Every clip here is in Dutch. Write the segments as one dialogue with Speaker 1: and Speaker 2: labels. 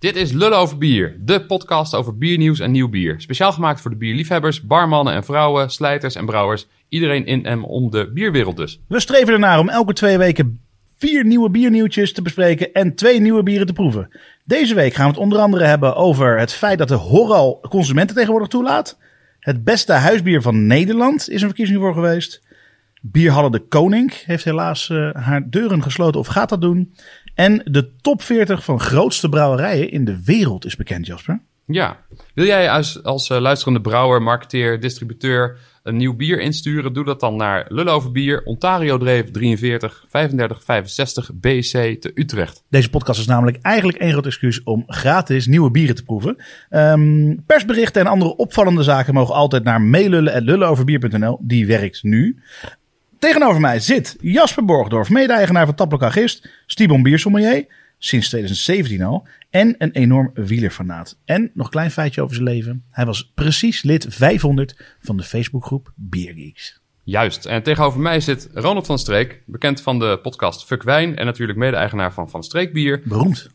Speaker 1: Dit is Lullen over Bier, de podcast over biernieuws en nieuw bier. Speciaal gemaakt voor de bierliefhebbers, barmannen en vrouwen, slijters en brouwers. Iedereen in en om de bierwereld dus.
Speaker 2: We streven ernaar om elke twee weken vier nieuwe biernieuwtjes te bespreken en twee nieuwe bieren te proeven. Deze week gaan we het onder andere hebben over het feit dat de Horal consumenten tegenwoordig toelaat. Het beste huisbier van Nederland is een verkiezing voor geweest. Bierhallen de Koning heeft helaas uh, haar deuren gesloten of gaat dat doen. En de top 40 van grootste brouwerijen in de wereld is bekend, Jasper.
Speaker 1: Ja. Wil jij als, als uh, luisterende brouwer, marketeer, distributeur een nieuw bier insturen? Doe dat dan naar Lullover Bier, Ontario Dreef 43 35 65 BC te Utrecht.
Speaker 2: Deze podcast is namelijk eigenlijk één groot excuus om gratis nieuwe bieren te proeven. Um, persberichten en andere opvallende zaken mogen altijd naar meelullen.lulloverbier.nl. Die werkt nu. Tegenover mij zit Jasper Borgdorf, mede-eigenaar van Taploka Gist, Stibon Biersommelier, sinds 2017 al, en een enorm wielerfanaat. En nog een klein feitje over zijn leven. Hij was precies lid 500 van de Facebookgroep Biergeeks.
Speaker 1: Juist. En tegenover mij zit Ronald van Streek, bekend van de podcast Fuck Wijn en natuurlijk mede-eigenaar van Van Streek Bier.
Speaker 2: Beroemd.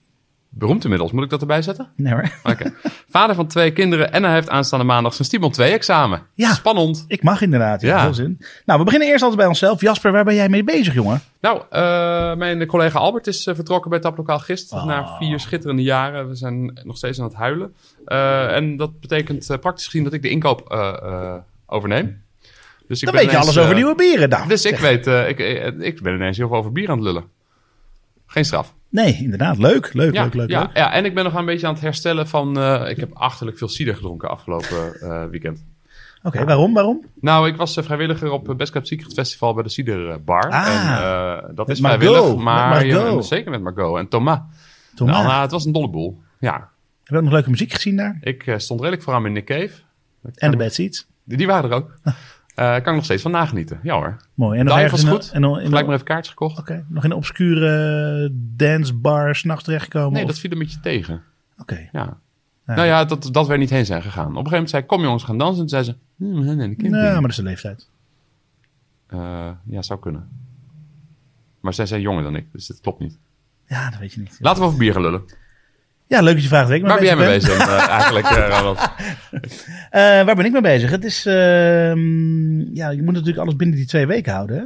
Speaker 1: Beroemd inmiddels. Moet ik dat erbij zetten?
Speaker 2: Nee hoor.
Speaker 1: Oké. Vader van twee kinderen en hij heeft aanstaande maandag zijn Stimon 2 examen.
Speaker 2: Ja.
Speaker 1: Spannend.
Speaker 2: Ik mag inderdaad. Ja. Heel zin. Nou, we beginnen eerst altijd bij onszelf. Jasper, waar ben jij mee bezig, jongen?
Speaker 1: Nou, eh, mijn collega Albert is eh, vertrokken bij Taplokaal Gist.
Speaker 2: Ah.
Speaker 1: Na vier schitterende jaren. We zijn nog steeds aan het huilen. Eh, en dat betekent praktisch gezien dat ik de inkoop overneem. Dus ik
Speaker 2: Dan
Speaker 1: ben
Speaker 2: weet je alles over nieuwe bieren. Nou,
Speaker 1: Dus ik weet, ik, ik ben ineens heel veel over bier aan het lullen. Geen straf.
Speaker 2: Nee, inderdaad. Leuk, leuk,
Speaker 1: Ja,
Speaker 2: leuk, leuk.
Speaker 1: ja,
Speaker 2: leuk.
Speaker 1: ja, en ik ben nog een beetje aan het herstellen van... eh, ik heb achterlijk veel cider gedronken afgelopen eh, weekend.
Speaker 2: Oké, waarom, waarom?
Speaker 1: Nou, ik was eh, vrijwilliger op het Best Cup Secret Festival bij de Cider Bar.
Speaker 2: Ah.
Speaker 1: en, dat is
Speaker 2: Margot,
Speaker 1: vrijwillig, maar zeker met Margot en Thomas.
Speaker 2: Thomas,
Speaker 1: Nou, nou, het was een dolle boel. Ja,
Speaker 2: heb je ook nog leuke muziek gezien daar?
Speaker 1: ik stond redelijk vooraan met Nick Cave.
Speaker 2: En de Bad Seats.
Speaker 1: Die, die waren er ook. Eh kan ik nog steeds van nagenieten. Ja hoor.
Speaker 2: Mooi. En nog
Speaker 1: Dive
Speaker 2: ergens
Speaker 1: was goed.
Speaker 2: En, in,
Speaker 1: Gelijk maar even kaartjes gekocht.
Speaker 2: Oké, nog in een obscure dancebar s'nachts terechtgekomen?
Speaker 1: Nee,
Speaker 2: of-
Speaker 1: dat viel een beetje tegen.
Speaker 2: Oké.
Speaker 1: Ja. Nou ja, dat, dat we er niet heen zijn gegaan. Op een gegeven moment zei ik, kom jongens, gaan dansen. En toen zei ze, hm, nee, nee, ik
Speaker 2: Nou, maar dat is de leeftijd.
Speaker 1: Eh, ja, zou kunnen. Maar zij zijn jonger dan ik, dus dat klopt niet.
Speaker 2: Ja, dat weet je niet.
Speaker 1: Laten we over bier gaan lullen.
Speaker 2: Ja, leuk dat je vraagt. Waar
Speaker 1: ben jij mee bezig eh, eigenlijk, eh, Ronald?
Speaker 2: Eh, waar ben ik mee bezig? Het is, ehm, ja, je moet natuurlijk alles binnen die twee weken houden. Hè?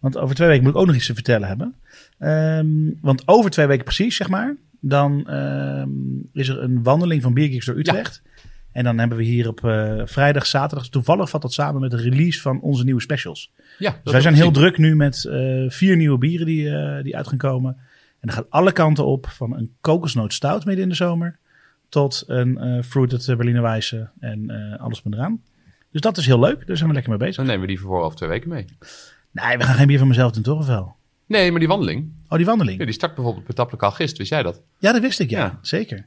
Speaker 2: Want over twee weken moet ik ook nog iets te vertellen hebben. Ehm, want over twee weken precies, zeg maar, dan ehm, is er een wandeling van Biergeeks door Utrecht. En dan hebben we hier op vrijdag, zaterdag, toevallig valt dat samen met de release van onze nieuwe specials.
Speaker 1: Ja,
Speaker 2: Dus wij zijn heel druk nu met vier nieuwe bieren die, die uit gaan komen. En dat gaat alle kanten op, van een kokosnoot stout midden in de zomer... tot een eh fruited Berliner Weisse en eh, alles met eraan. Dus dat is heel leuk, daar zijn we lekker mee bezig.
Speaker 1: Dan nemen we die voor over twee weken mee.
Speaker 2: Nee, we gaan geen bier van mezelf doen, toch of wel?
Speaker 1: Nee, maar die wandeling,
Speaker 2: Oh, die wandeling.
Speaker 1: ja, die start bijvoorbeeld met Tappelijk gist, wist jij dat?
Speaker 2: Ja, dat wist ik, ja.
Speaker 1: Ja.
Speaker 2: Zeker.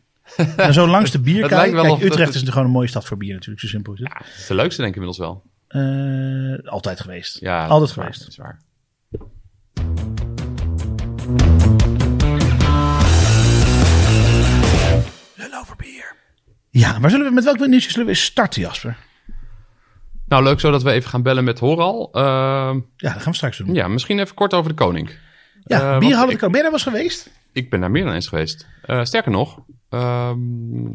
Speaker 2: En zo langs de bier
Speaker 1: Het lijkt
Speaker 2: kijken.
Speaker 1: wel
Speaker 2: Kijk,
Speaker 1: of dat
Speaker 2: Utrecht
Speaker 1: het-
Speaker 2: is natuurlijk gewoon een mooie stad voor bier natuurlijk, zo simpel is het.
Speaker 1: Ja, dat is de leukste denk ik inmiddels wel.
Speaker 2: Eh, altijd geweest.
Speaker 1: Ja,
Speaker 2: altijd
Speaker 1: is waar,
Speaker 2: geweest.
Speaker 1: dat is waar.
Speaker 2: Lul over bier. Ja, maar zullen we met welk nieuwsje zullen we eens starten, Jasper?
Speaker 1: Nou, leuk zo dat we even gaan bellen met Horal. Ehm,
Speaker 2: Ja, dat gaan we straks doen.
Speaker 1: ja, misschien even kort over de koning.
Speaker 2: Ja,
Speaker 1: Eh, want
Speaker 2: bierhallen
Speaker 1: ik-
Speaker 2: de Ben je daar was geweest?
Speaker 1: Ik ben daar meer dan eens geweest. Eh, sterker nog, ehm,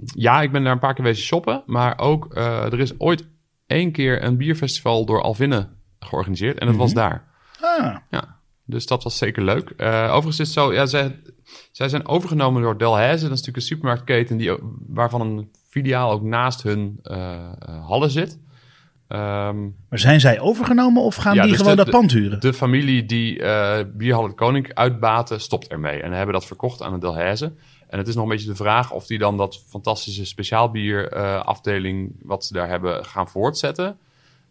Speaker 1: ja, ik ben daar een paar keer wezen shoppen. Maar ook, eh, er is ooit één keer een bierfestival door Alvinne georganiseerd. En dat was daar.
Speaker 2: Ah,
Speaker 1: Ja, dus dat was zeker leuk. Eh, overigens is het zo, ja, zij, zij zijn overgenomen door Delhaize. Dat is natuurlijk een supermarktketen die, waarvan een filiaal ook naast hun eh, eh, hallen zit. Ehm,
Speaker 2: maar zijn zij overgenomen of gaan
Speaker 1: Ja,
Speaker 2: die
Speaker 1: dus
Speaker 2: gewoon
Speaker 1: de-
Speaker 2: dat pand huren?
Speaker 1: de familie die eh Bierhallen de Koning uitbaten, stopt ermee. En hebben dat verkocht aan de Delhaize. En het is nog een beetje de vraag of die dan dat fantastische speciaalbier eh, afdeling wat ze daar hebben gaan voortzetten.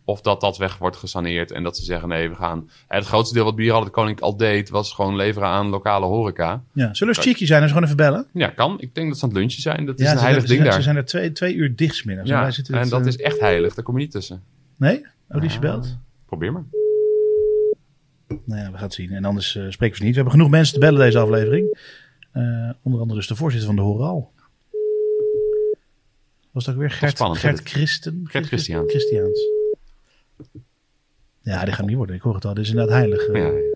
Speaker 1: Of dat dat weg wordt gesaneerd en dat ze zeggen nee, we gaan... Eh, Het grootste deel wat Bierhallen de Koning al deed, was gewoon leveren aan lokale horeca.
Speaker 2: ja. Zullen we cheeky zijn en ze gewoon even bellen?
Speaker 1: Ja, kan. Ik denk dat ze aan het lunchen zijn. Dat is
Speaker 2: ja,
Speaker 1: een heilig ding daar.
Speaker 2: ze zijn er twee, twee uur dichtstmiddags.
Speaker 1: ja,
Speaker 2: wij zitten
Speaker 1: en
Speaker 2: het,
Speaker 1: dat
Speaker 2: eh,
Speaker 1: is echt heilig. Daar kom je niet tussen.
Speaker 2: Nee? Oh, die is gebeld?
Speaker 1: Probeer maar.
Speaker 2: Nou ja, we gaan het zien. En anders eh, spreken we ze niet. We hebben genoeg mensen te bellen deze aflevering. Onder andere dus de voorzitter van de Horal. Was dat ook weer Gert, Gert
Speaker 1: dit?
Speaker 2: Christen?
Speaker 1: Gert. Christiaans.
Speaker 2: Ja, die gaat hem niet worden. Ik hoor het al. Dit is inderdaad heilig. eh.
Speaker 1: Ja, ja.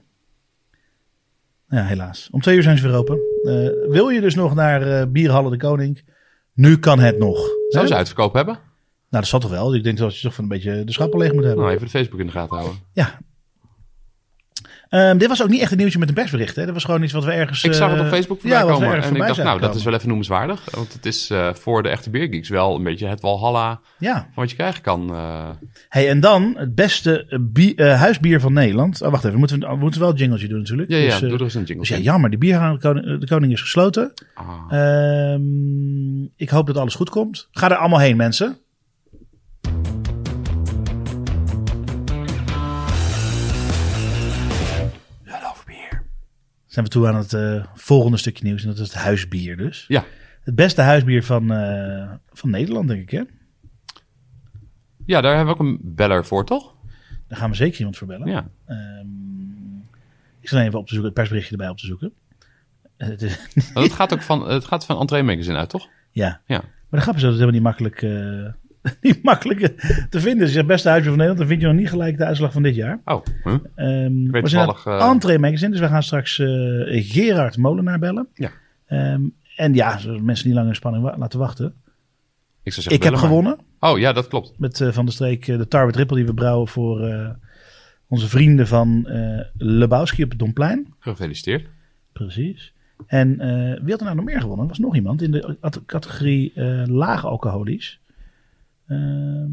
Speaker 2: Ja, helaas. Om twee uur zijn ze weer open. Eh, wil je dus nog naar Bierhallen de Koning? Nu kan het nog.
Speaker 1: Zou ze uitverkoop hebben?
Speaker 2: Nou, dat zal toch wel. Ik denk dat je toch van een beetje de schappen leeg moet hebben.
Speaker 1: Nou, even de Facebook in de gaten houden.
Speaker 2: Ja. Ehm, dit was ook niet echt een nieuwtje met een persbericht. Hè? Dat was gewoon iets wat we ergens...
Speaker 1: Ik zag het op
Speaker 2: eh,
Speaker 1: Facebook
Speaker 2: ja,
Speaker 1: voorbij
Speaker 2: we
Speaker 1: komen. En ik dacht, nou, dat is wel even noemenswaardig. Want het is eh, voor de echte beergeeks wel een beetje het walhalla van
Speaker 2: Ja.
Speaker 1: wat je krijgen kan. eh.
Speaker 2: Hey, en dan het beste bie- huisbier van Nederland. Oh, wacht even, moeten we, we moeten wel een jingletje doen natuurlijk.
Speaker 1: ja, ja,
Speaker 2: Dus,
Speaker 1: doe er eens een jingle.
Speaker 2: dus ja, jammer. De koning, de koning is gesloten.
Speaker 1: Ah.
Speaker 2: Ehm, ik hoop dat alles goed komt. Ga er allemaal heen, mensen. Zijn we toe aan het eh, volgende stukje nieuws. En dat is het huisbier dus.
Speaker 1: Ja,
Speaker 2: Het beste huisbier van, eh, van Nederland, denk ik. Hè?
Speaker 1: ja, daar hebben we ook een beller voor, toch?
Speaker 2: Daar gaan we zeker iemand voor bellen.
Speaker 1: Ja.
Speaker 2: Ehm, ik zal even op te zoeken, het persberichtje erbij op te zoeken. Eh, Het is,
Speaker 1: Want Het gaat ook van, het gaat van Entree Magazine uit, toch?
Speaker 2: ja.
Speaker 1: Ja.
Speaker 2: Maar de grap is dat het helemaal niet makkelijk, niet makkelijk te vinden. Je het beste huisbier van Nederland, dan vind je nog niet gelijk de uitslag van dit jaar.
Speaker 1: Oh, huh?
Speaker 2: Ehm
Speaker 1: weet
Speaker 2: we zijn
Speaker 1: eh,
Speaker 2: Entree Magazine, dus we gaan straks eh, Gerard Molenaar bellen.
Speaker 1: Ja.
Speaker 2: Ehm, en ja, mensen niet lang in spanning wa- laten wachten.
Speaker 1: Ik, zou zeggen,
Speaker 2: Ik heb
Speaker 1: maar.
Speaker 2: gewonnen
Speaker 1: Oh ja, dat klopt.
Speaker 2: met eh, Van de Streek de Tarwe Triple die we brouwen voor onze vrienden van Lebowski op het Domplein.
Speaker 1: Gefeliciteerd.
Speaker 2: Precies. En wie had er nou nog meer gewonnen? Er was nog iemand in de at- categorie laag alcoholisch. Ehm,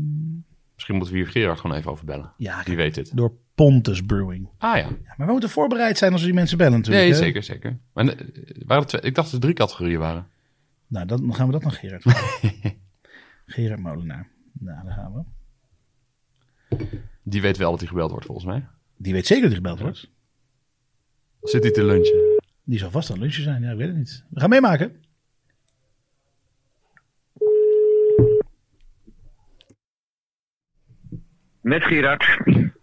Speaker 1: Misschien moeten we hier Gerard gewoon even over bellen.
Speaker 2: ja,
Speaker 1: Die weet het.
Speaker 2: door Pontus Brewing.
Speaker 1: Ah ja.
Speaker 2: Ja, maar we moeten voorbereid zijn als we die mensen bellen natuurlijk.
Speaker 1: Nee,
Speaker 2: hè?
Speaker 1: zeker, zeker. Maar eh, waren twee, ik dacht dat er drie categorieën waren.
Speaker 2: Nou, dan, gaan we dat naar Gerard vragen. Gerard Molenaar. Nou, daar gaan we.
Speaker 1: Die weet wel dat hij gebeld wordt, volgens mij.
Speaker 2: Die weet zeker dat hij gebeld wordt.
Speaker 1: Zit hij te lunchen?
Speaker 2: Die zal vast aan lunchen zijn. Ja, ik weet het niet. We gaan meemaken.
Speaker 3: Met Gerard.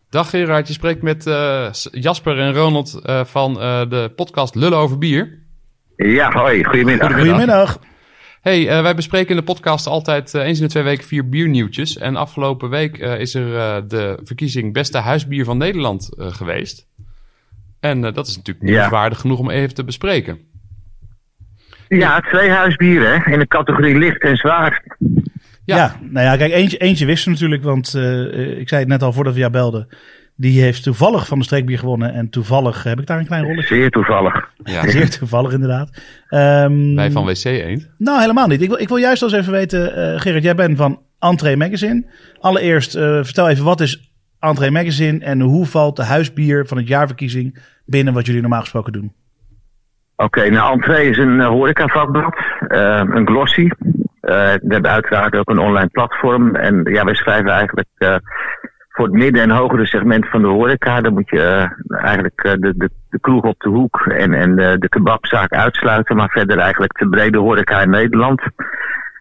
Speaker 1: Dag Gerard, je spreekt met eh, Jasper en Ronald eh, van eh, de podcast Lullen over bier.
Speaker 3: Ja, hoi, goedemiddag.
Speaker 2: Goedemiddag.
Speaker 1: Hey, eh, wij bespreken in de podcast altijd eens in de twee weken vier biernieuwtjes. En afgelopen week eh, is er eh, de verkiezing beste huisbier van Nederland eh, geweest. En eh, dat is natuurlijk
Speaker 3: Ja.
Speaker 1: nieuwswaardig genoeg om even te bespreken.
Speaker 3: Ja, twee huisbieren hè, in de categorie licht en zwaar.
Speaker 2: Ja.
Speaker 1: Ja.
Speaker 2: nou ja, kijk, eentje, eentje wist ze natuurlijk, want eh, eh, ik zei het net al voordat we jou belden. Die heeft toevallig van de streekbier gewonnen. En toevallig heb ik daar een klein rolletje.
Speaker 3: Zeer toevallig.
Speaker 1: Ja,
Speaker 2: Zeer toevallig, inderdaad. Ehm,
Speaker 1: wij van WC Eend.
Speaker 2: Nou, helemaal niet. Ik wil, ik wil juist eens even weten, eh Gerrit, jij bent van Entree Magazine. Allereerst, eh, vertel even, wat is Entree Magazine en hoe valt de huisbier van het jaarverkiezing binnen wat jullie normaal gesproken doen?
Speaker 3: Oké, nou, Entree is een uh, horecavakblad, eh, een glossy. Eh, we hebben uiteraard ook een online platform. En ja, wij schrijven eigenlijk eh, voor het midden- en hogere segment van de horeca. Dan moet je eh, eigenlijk de, de, de kroeg op de hoek en, en de, kebabzaak uitsluiten. Maar verder eigenlijk de brede horeca in Nederland.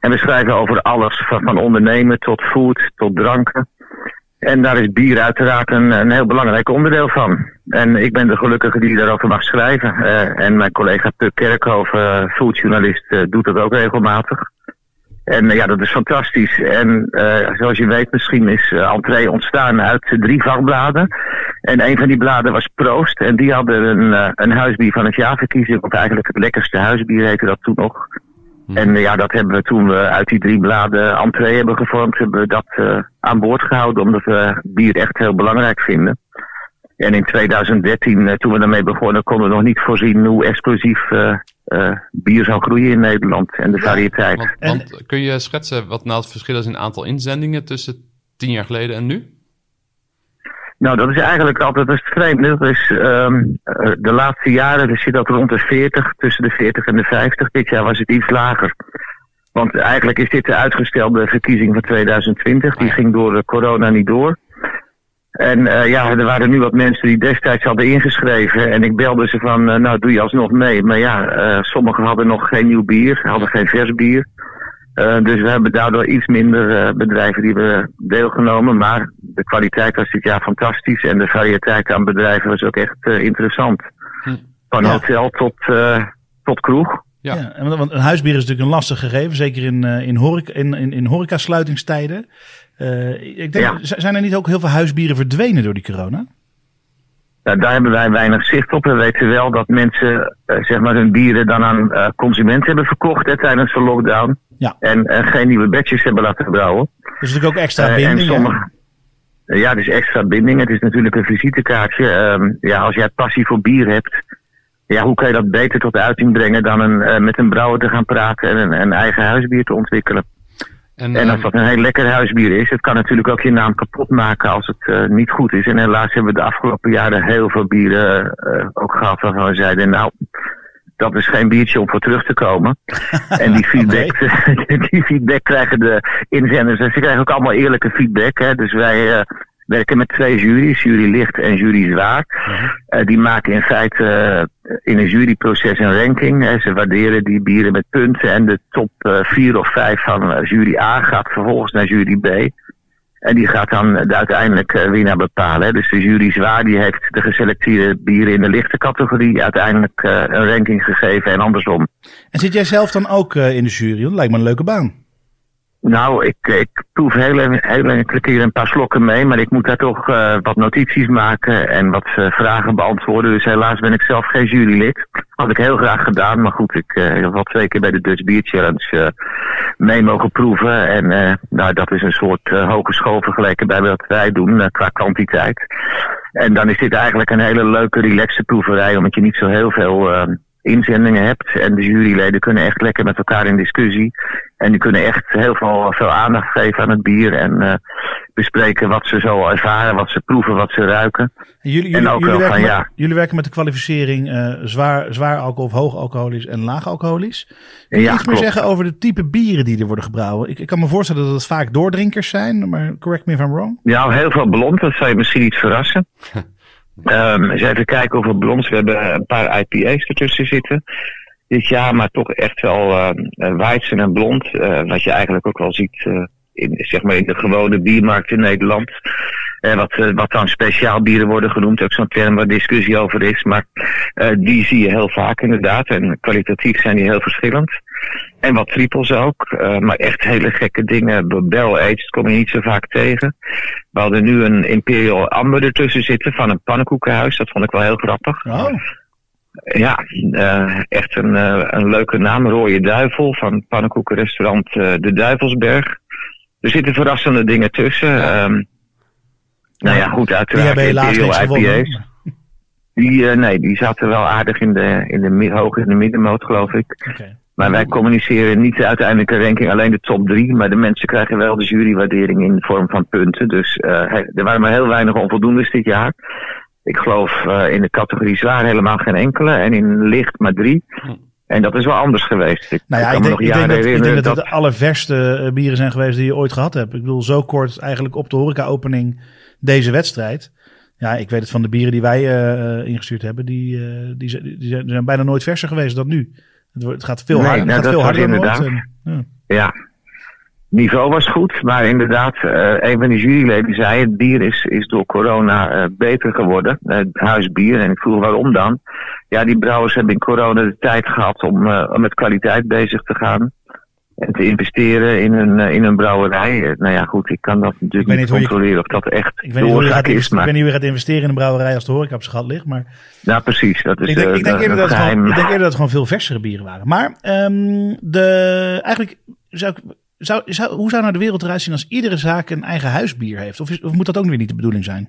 Speaker 3: En we schrijven over alles, van, van ondernemen tot food, tot dranken. En daar is bier uiteraard een, een heel belangrijk onderdeel van. En ik ben de gelukkige die daarover mag schrijven. En mijn collega Puk Kerkhoff, eh foodjournalist, doet dat ook regelmatig. En eh, ja, dat is fantastisch. En eh, zoals je weet, misschien is uh, Entree ontstaan uit drie vakbladen. En een van die bladen was Proost. En die hadden een, uh, een huisbier van het jaarverkiezing. Of eigenlijk het lekkerste huisbier heette dat toen nog.
Speaker 1: Hm.
Speaker 3: En ja, dat hebben we toen we uit die drie bladen entree hebben gevormd, hebben we dat aan boord gehouden, omdat we bier echt heel belangrijk vinden. En in 2013, uh, toen we daarmee begonnen, konden we nog niet voorzien hoe explosief uh, bier zou groeien in Nederland en de ja, variëteit.
Speaker 1: Want, want, kun je schetsen wat nou het verschil is in aantal inzendingen tussen tien jaar geleden en nu?
Speaker 3: Nou, dat is eigenlijk altijd het vreemde. Dat is um, de laatste jaren, er zit dat rond de 40, tussen de 40 en de 50. Dit jaar was het iets lager. Want eigenlijk is dit de uitgestelde verkiezing van 2020. Die ging door de corona niet door. En uh, ja, er waren nu wat mensen die destijds hadden ingeschreven. En ik belde ze van, uh, nou doe je alsnog mee. Maar ja, uh, sommigen hadden nog geen nieuw bier, hadden geen vers bier. Uh, dus we hebben daardoor iets minder uh, bedrijven die hebben deelgenomen. Maar de kwaliteit was dit jaar fantastisch. En de variëteit aan bedrijven was ook echt uh, interessant. Hm. Van ja. hotel tot, tot kroeg.
Speaker 2: Ja, ja want een huisbier is natuurlijk een lastig gegeven. Zeker in, in, horeca, in, in, in horecasluitingstijden. Ik denk, ja. zijn er niet ook heel veel huisbieren verdwenen door die corona?
Speaker 3: Nou, daar hebben wij weinig zicht op. We weten wel dat mensen uh, zeg maar hun bieren dan aan uh, consumenten hebben verkocht hè, tijdens de lockdown.
Speaker 2: Ja.
Speaker 3: En geen nieuwe batches hebben laten brouwen.
Speaker 2: Dus natuurlijk ook extra binding.
Speaker 3: en sommige, ja, is extra binding. Het is natuurlijk een visitekaartje. Um, ja, als jij passie voor bier hebt, ja, hoe kan je dat beter tot uiting brengen dan een, met een brouwer te gaan praten en een, een eigen huisbier te ontwikkelen? En, en, als dat een heel lekker huisbier is, het kan natuurlijk ook je naam kapot maken als het uh, niet goed is. En helaas hebben we de afgelopen jaren heel veel bieren uh, ook gehad waarvan we zeiden, nou, dat is geen biertje om voor terug te komen. en die feedback, okay. die feedback krijgen de inzenders. En ze krijgen ook allemaal eerlijke feedback. Hè. Dus wij uh, werken met twee juries, jury licht en jury zwaar. Uh, die maken in feite uh, in een juryproces een ranking. Hè. Ze waarderen die bieren met punten en de top uh, vier of vijf van jury A gaat vervolgens naar jury B. En die gaat dan de uiteindelijk winnaar bepalen. Hè. Dus de jury zwaar die heeft de geselecteerde bieren in de lichte categorie uiteindelijk een ranking gegeven en andersom.
Speaker 2: En zit jij zelf dan ook in de jury? Dat lijkt me een leuke baan.
Speaker 3: Nou, ik, ik proef heel, heel enkele keer een paar slokken mee, maar ik moet daar toch uh, wat notities maken en wat uh, vragen beantwoorden. Dus helaas ben ik zelf geen jurylid. Had ik heel graag gedaan, maar goed, ik uh, heb wel twee keer bij de Dutch Beer Challenge mee mogen proeven. En nou, dat is een soort hogeschool vergeleken bij wat wij doen qua kwantiteit. En dan is dit eigenlijk een hele leuke, relaxe proeverij, omdat je niet zo heel veel inzendingen hebt. En de juryleden kunnen echt lekker met elkaar in discussie. En die kunnen echt heel veel, veel aandacht geven aan het bier. En uh, bespreken wat ze zo ervaren, wat ze proeven, wat ze ruiken.
Speaker 2: En jullie, jullie, en ook jullie, werken, van, met, ja. jullie werken met de kwalificering uh, zwaar, zwaar alcohol, hoog alcoholisch en laag alcoholisch. Kun je ja, iets meer zeggen over de type bieren die er worden gebrouwen? Ik, ik kan me voorstellen dat het vaak doordrinkers zijn, maar correct me if I'm wrong.
Speaker 3: Ja, heel veel blond, dat zou je misschien niet verrassen. Um, eens even kijken over blonds. We hebben een paar IPA's ertussen zitten dit jaar, maar toch echt wel uh, en blond. Uh, wat je eigenlijk ook wel ziet uh, in, zeg maar in de gewone biermarkt in Nederland. Uh, wat, uh, wat dan speciaal bieren worden genoemd, ook zo'n term waar discussie over is. Maar uh, die zie je heel vaak inderdaad. En kwalitatief zijn die heel verschillend. En wat triples ook. Uh, maar echt hele gekke dingen. Barrel aged kom je niet zo vaak tegen. We hadden nu een Imperial Amber ertussen zitten van een pannenkoekenhuis. Dat vond ik wel heel grappig.
Speaker 2: Oh.
Speaker 3: Ja, uh, echt een, uh, een leuke naam. Rode Duivel van pannenkoekenrestaurant De Duivelsberg. Er zitten verrassende dingen tussen. Um, nou ja, goed, uiteraard.
Speaker 2: Die hebben helaas IPA's.
Speaker 3: Die, nee, die zaten wel aardig in de, in de hoog in de middenmoot, geloof ik.
Speaker 2: Okay.
Speaker 3: Maar wij communiceren niet de uiteindelijke ranking, alleen de top drie. Maar de mensen krijgen wel de jurywaardering in de vorm van punten. Dus er waren maar heel weinig onvoldoendes dit jaar. Ik geloof uh, in de categorie zwaar helemaal geen enkele. En in licht maar drie. En dat is wel anders geweest. Ik,
Speaker 2: nou ja, ik, denk, ik denk, dat, ik denk dat, dat het de allerverste bieren zijn geweest die je ooit gehad hebt. Ik bedoel, zo kort eigenlijk op de horeca-opening deze wedstrijd. Ja, ik weet het van de bieren die wij uh, ingestuurd hebben. Die, uh, die, zijn, die, zijn, bijna nooit verser geweest dan nu. Het, wordt, het gaat veel
Speaker 3: nee,
Speaker 2: harder,
Speaker 3: nou,
Speaker 2: het gaat veel harder dan
Speaker 3: inderdaad.
Speaker 2: ooit. En,
Speaker 3: ja. ja, niveau was goed, maar inderdaad, uh, een van de juryleden zei: het bier is, is door corona uh, beter geworden. Het uh, huisbier. En ik vroeg waarom dan. Ja, die brouwers hebben in corona de tijd gehad om, om met kwaliteit bezig te gaan. En te investeren in hun, in hun brouwerij. nou ja, goed, ik kan dat natuurlijk niet, niet controleren je, of dat echt
Speaker 2: ik gaat is. Maar... Ik weet niet hoe je gaat investeren in een brouwerij als de horeca op gat ligt. Maar...
Speaker 3: Ja, precies. Dat is
Speaker 2: ik denk, ik denk, eerder, dat
Speaker 3: geheim...
Speaker 2: gewoon, ik denk eerder dat het gewoon veel versere bieren waren. Maar um, de, eigenlijk zou ik zou, zou, hoe zou nou de wereld eruit zien als iedere zaak een eigen huisbier heeft? Of, is, of moet dat ook weer niet de bedoeling zijn?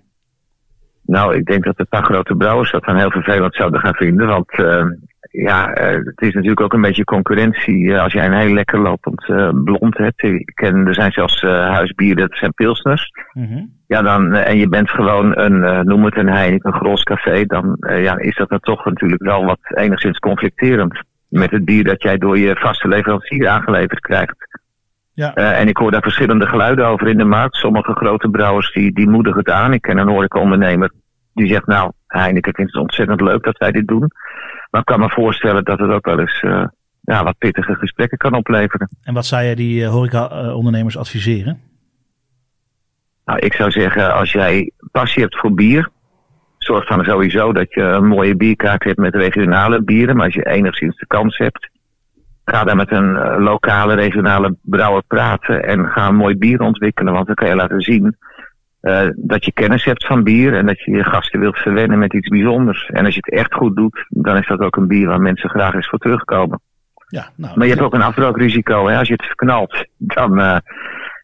Speaker 3: Nou, ik denk dat een paar grote brouwers dat dan heel vervelend zouden gaan vinden. Want uh, ja, uh, het is natuurlijk ook een beetje concurrentie. Uh, als jij een heel lekker lopend blond hebt. Ik ken, er zijn zelfs huisbieren, dat zijn pilsners.
Speaker 2: Mm -hmm.
Speaker 3: Ja, dan, en je bent gewoon een, noem het een Heineken, een Gros Café. Dan ja, is dat dan toch natuurlijk wel wat enigszins conflicterend. Met het bier dat jij door je vaste leverancier aangeleverd krijgt.
Speaker 2: Ja.
Speaker 3: Uh, en ik hoor daar verschillende geluiden over in de markt. Sommige grote brouwers die, die moedigen het aan. Ik ken een horeca-ondernemer die zegt, nou, Heineken vindt het ontzettend leuk dat wij dit doen. Maar ik kan me voorstellen dat het ook wel eens uh, ja, wat pittige gesprekken kan opleveren.
Speaker 2: En wat zou jij die uh, horeca-ondernemers adviseren?
Speaker 3: Nou, ik zou zeggen, als jij passie hebt voor bier, zorg dan sowieso dat je een mooie bierkaart hebt met regionale bieren. Maar als je enigszins de kans hebt, ga daar met een uh, lokale, regionale brouwer praten en ga een mooi bier ontwikkelen. Want dan kan je laten zien eh, dat je kennis hebt van bier en dat je je gasten wilt verwennen met iets bijzonders. En als je het echt goed doet, dan is dat ook een bier waar mensen graag eens voor terugkomen.
Speaker 2: Ja, nou,
Speaker 3: Maar je hebt ook een afbrookrisico. Hè? Als je het verknalt, dan, eh,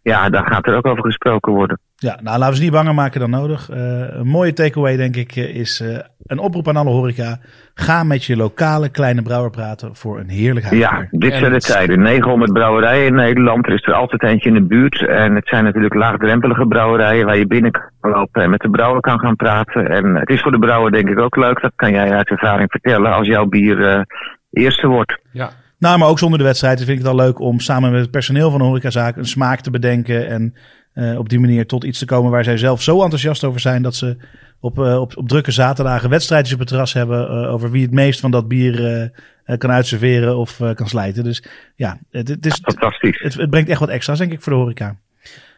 Speaker 3: ja, dan gaat er ook over gesproken worden.
Speaker 2: Ja, nou laten we ze niet banger maken dan nodig. Eh, een mooie takeaway denk ik eh, is eh, een oproep aan alle horeca. Ga met je lokale kleine brouwer praten voor een heerlijk
Speaker 3: Ja,
Speaker 2: huisbier.
Speaker 3: dit
Speaker 1: En
Speaker 3: zijn de
Speaker 1: het-
Speaker 3: tijden. 900 brouwerijen in Nederland. Er is er altijd eentje in de buurt. En het zijn natuurlijk laagdrempelige brouwerijen waar je binnen kan lopen en met de brouwer kan gaan praten. En het is voor de brouwer denk ik ook leuk. Dat kan jij uit ervaring vertellen als jouw bier eh, eerste wordt.
Speaker 1: Ja,
Speaker 2: Nou, maar ook zonder de wedstrijd vind ik het al leuk om samen met het personeel van de horecazaak een smaak te bedenken. En eh, op die manier tot iets te komen waar zij zelf zo enthousiast over zijn dat ze op, eh, op, op drukke zaterdagen wedstrijdjes op het terras hebben eh, over wie het meest van dat bier kan uitserveren of eh, kan slijten. Dus ja, het, het, is,
Speaker 3: Fantastisch.
Speaker 2: het, het brengt echt wat extra's denk ik voor de horeca.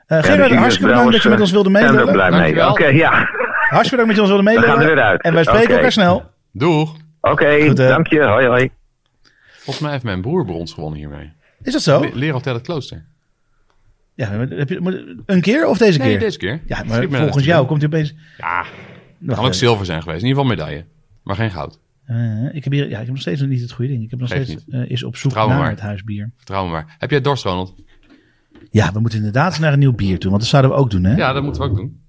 Speaker 2: Eh
Speaker 3: Ja,
Speaker 2: Gerard,
Speaker 3: de
Speaker 2: hartstikke bedankt dat je met ons wilde
Speaker 3: zijn er ook
Speaker 2: meedelen.
Speaker 3: blij mee. Oké, ja.
Speaker 2: Hartstikke bedankt dat je ons wilde
Speaker 3: We gaan er
Speaker 2: meedelen.
Speaker 3: weer uit.
Speaker 2: En wij spreken elkaar snel.
Speaker 1: doeg.
Speaker 3: Oké, dank je. Hoi, hoi.
Speaker 1: Volgens mij heeft mijn broer brons gewonnen hiermee.
Speaker 2: Is dat zo?
Speaker 1: Le- Leraar Hotel het Klooster.
Speaker 2: Ja, maar heb je, een keer of deze
Speaker 1: Nee,
Speaker 2: keer?
Speaker 1: deze keer.
Speaker 2: Ja, maar volgens jou komt hij opeens...
Speaker 1: Ja, kan ook zilver zijn geweest. In ieder geval medaille. Maar geen goud.
Speaker 2: Eh, ik heb hier, ja, ik heb nog steeds niet het goede ding. Ik heb nog steeds eh, is op zoek
Speaker 1: Vertrouw
Speaker 2: naar
Speaker 1: maar.
Speaker 2: het huisbier.
Speaker 1: Vertrouw me maar. Heb jij dorst, Ronald?
Speaker 2: Ja, we moeten inderdaad naar een nieuw bier toe, want dat zouden we ook doen, hè?
Speaker 1: Ja, dat moeten we ook doen.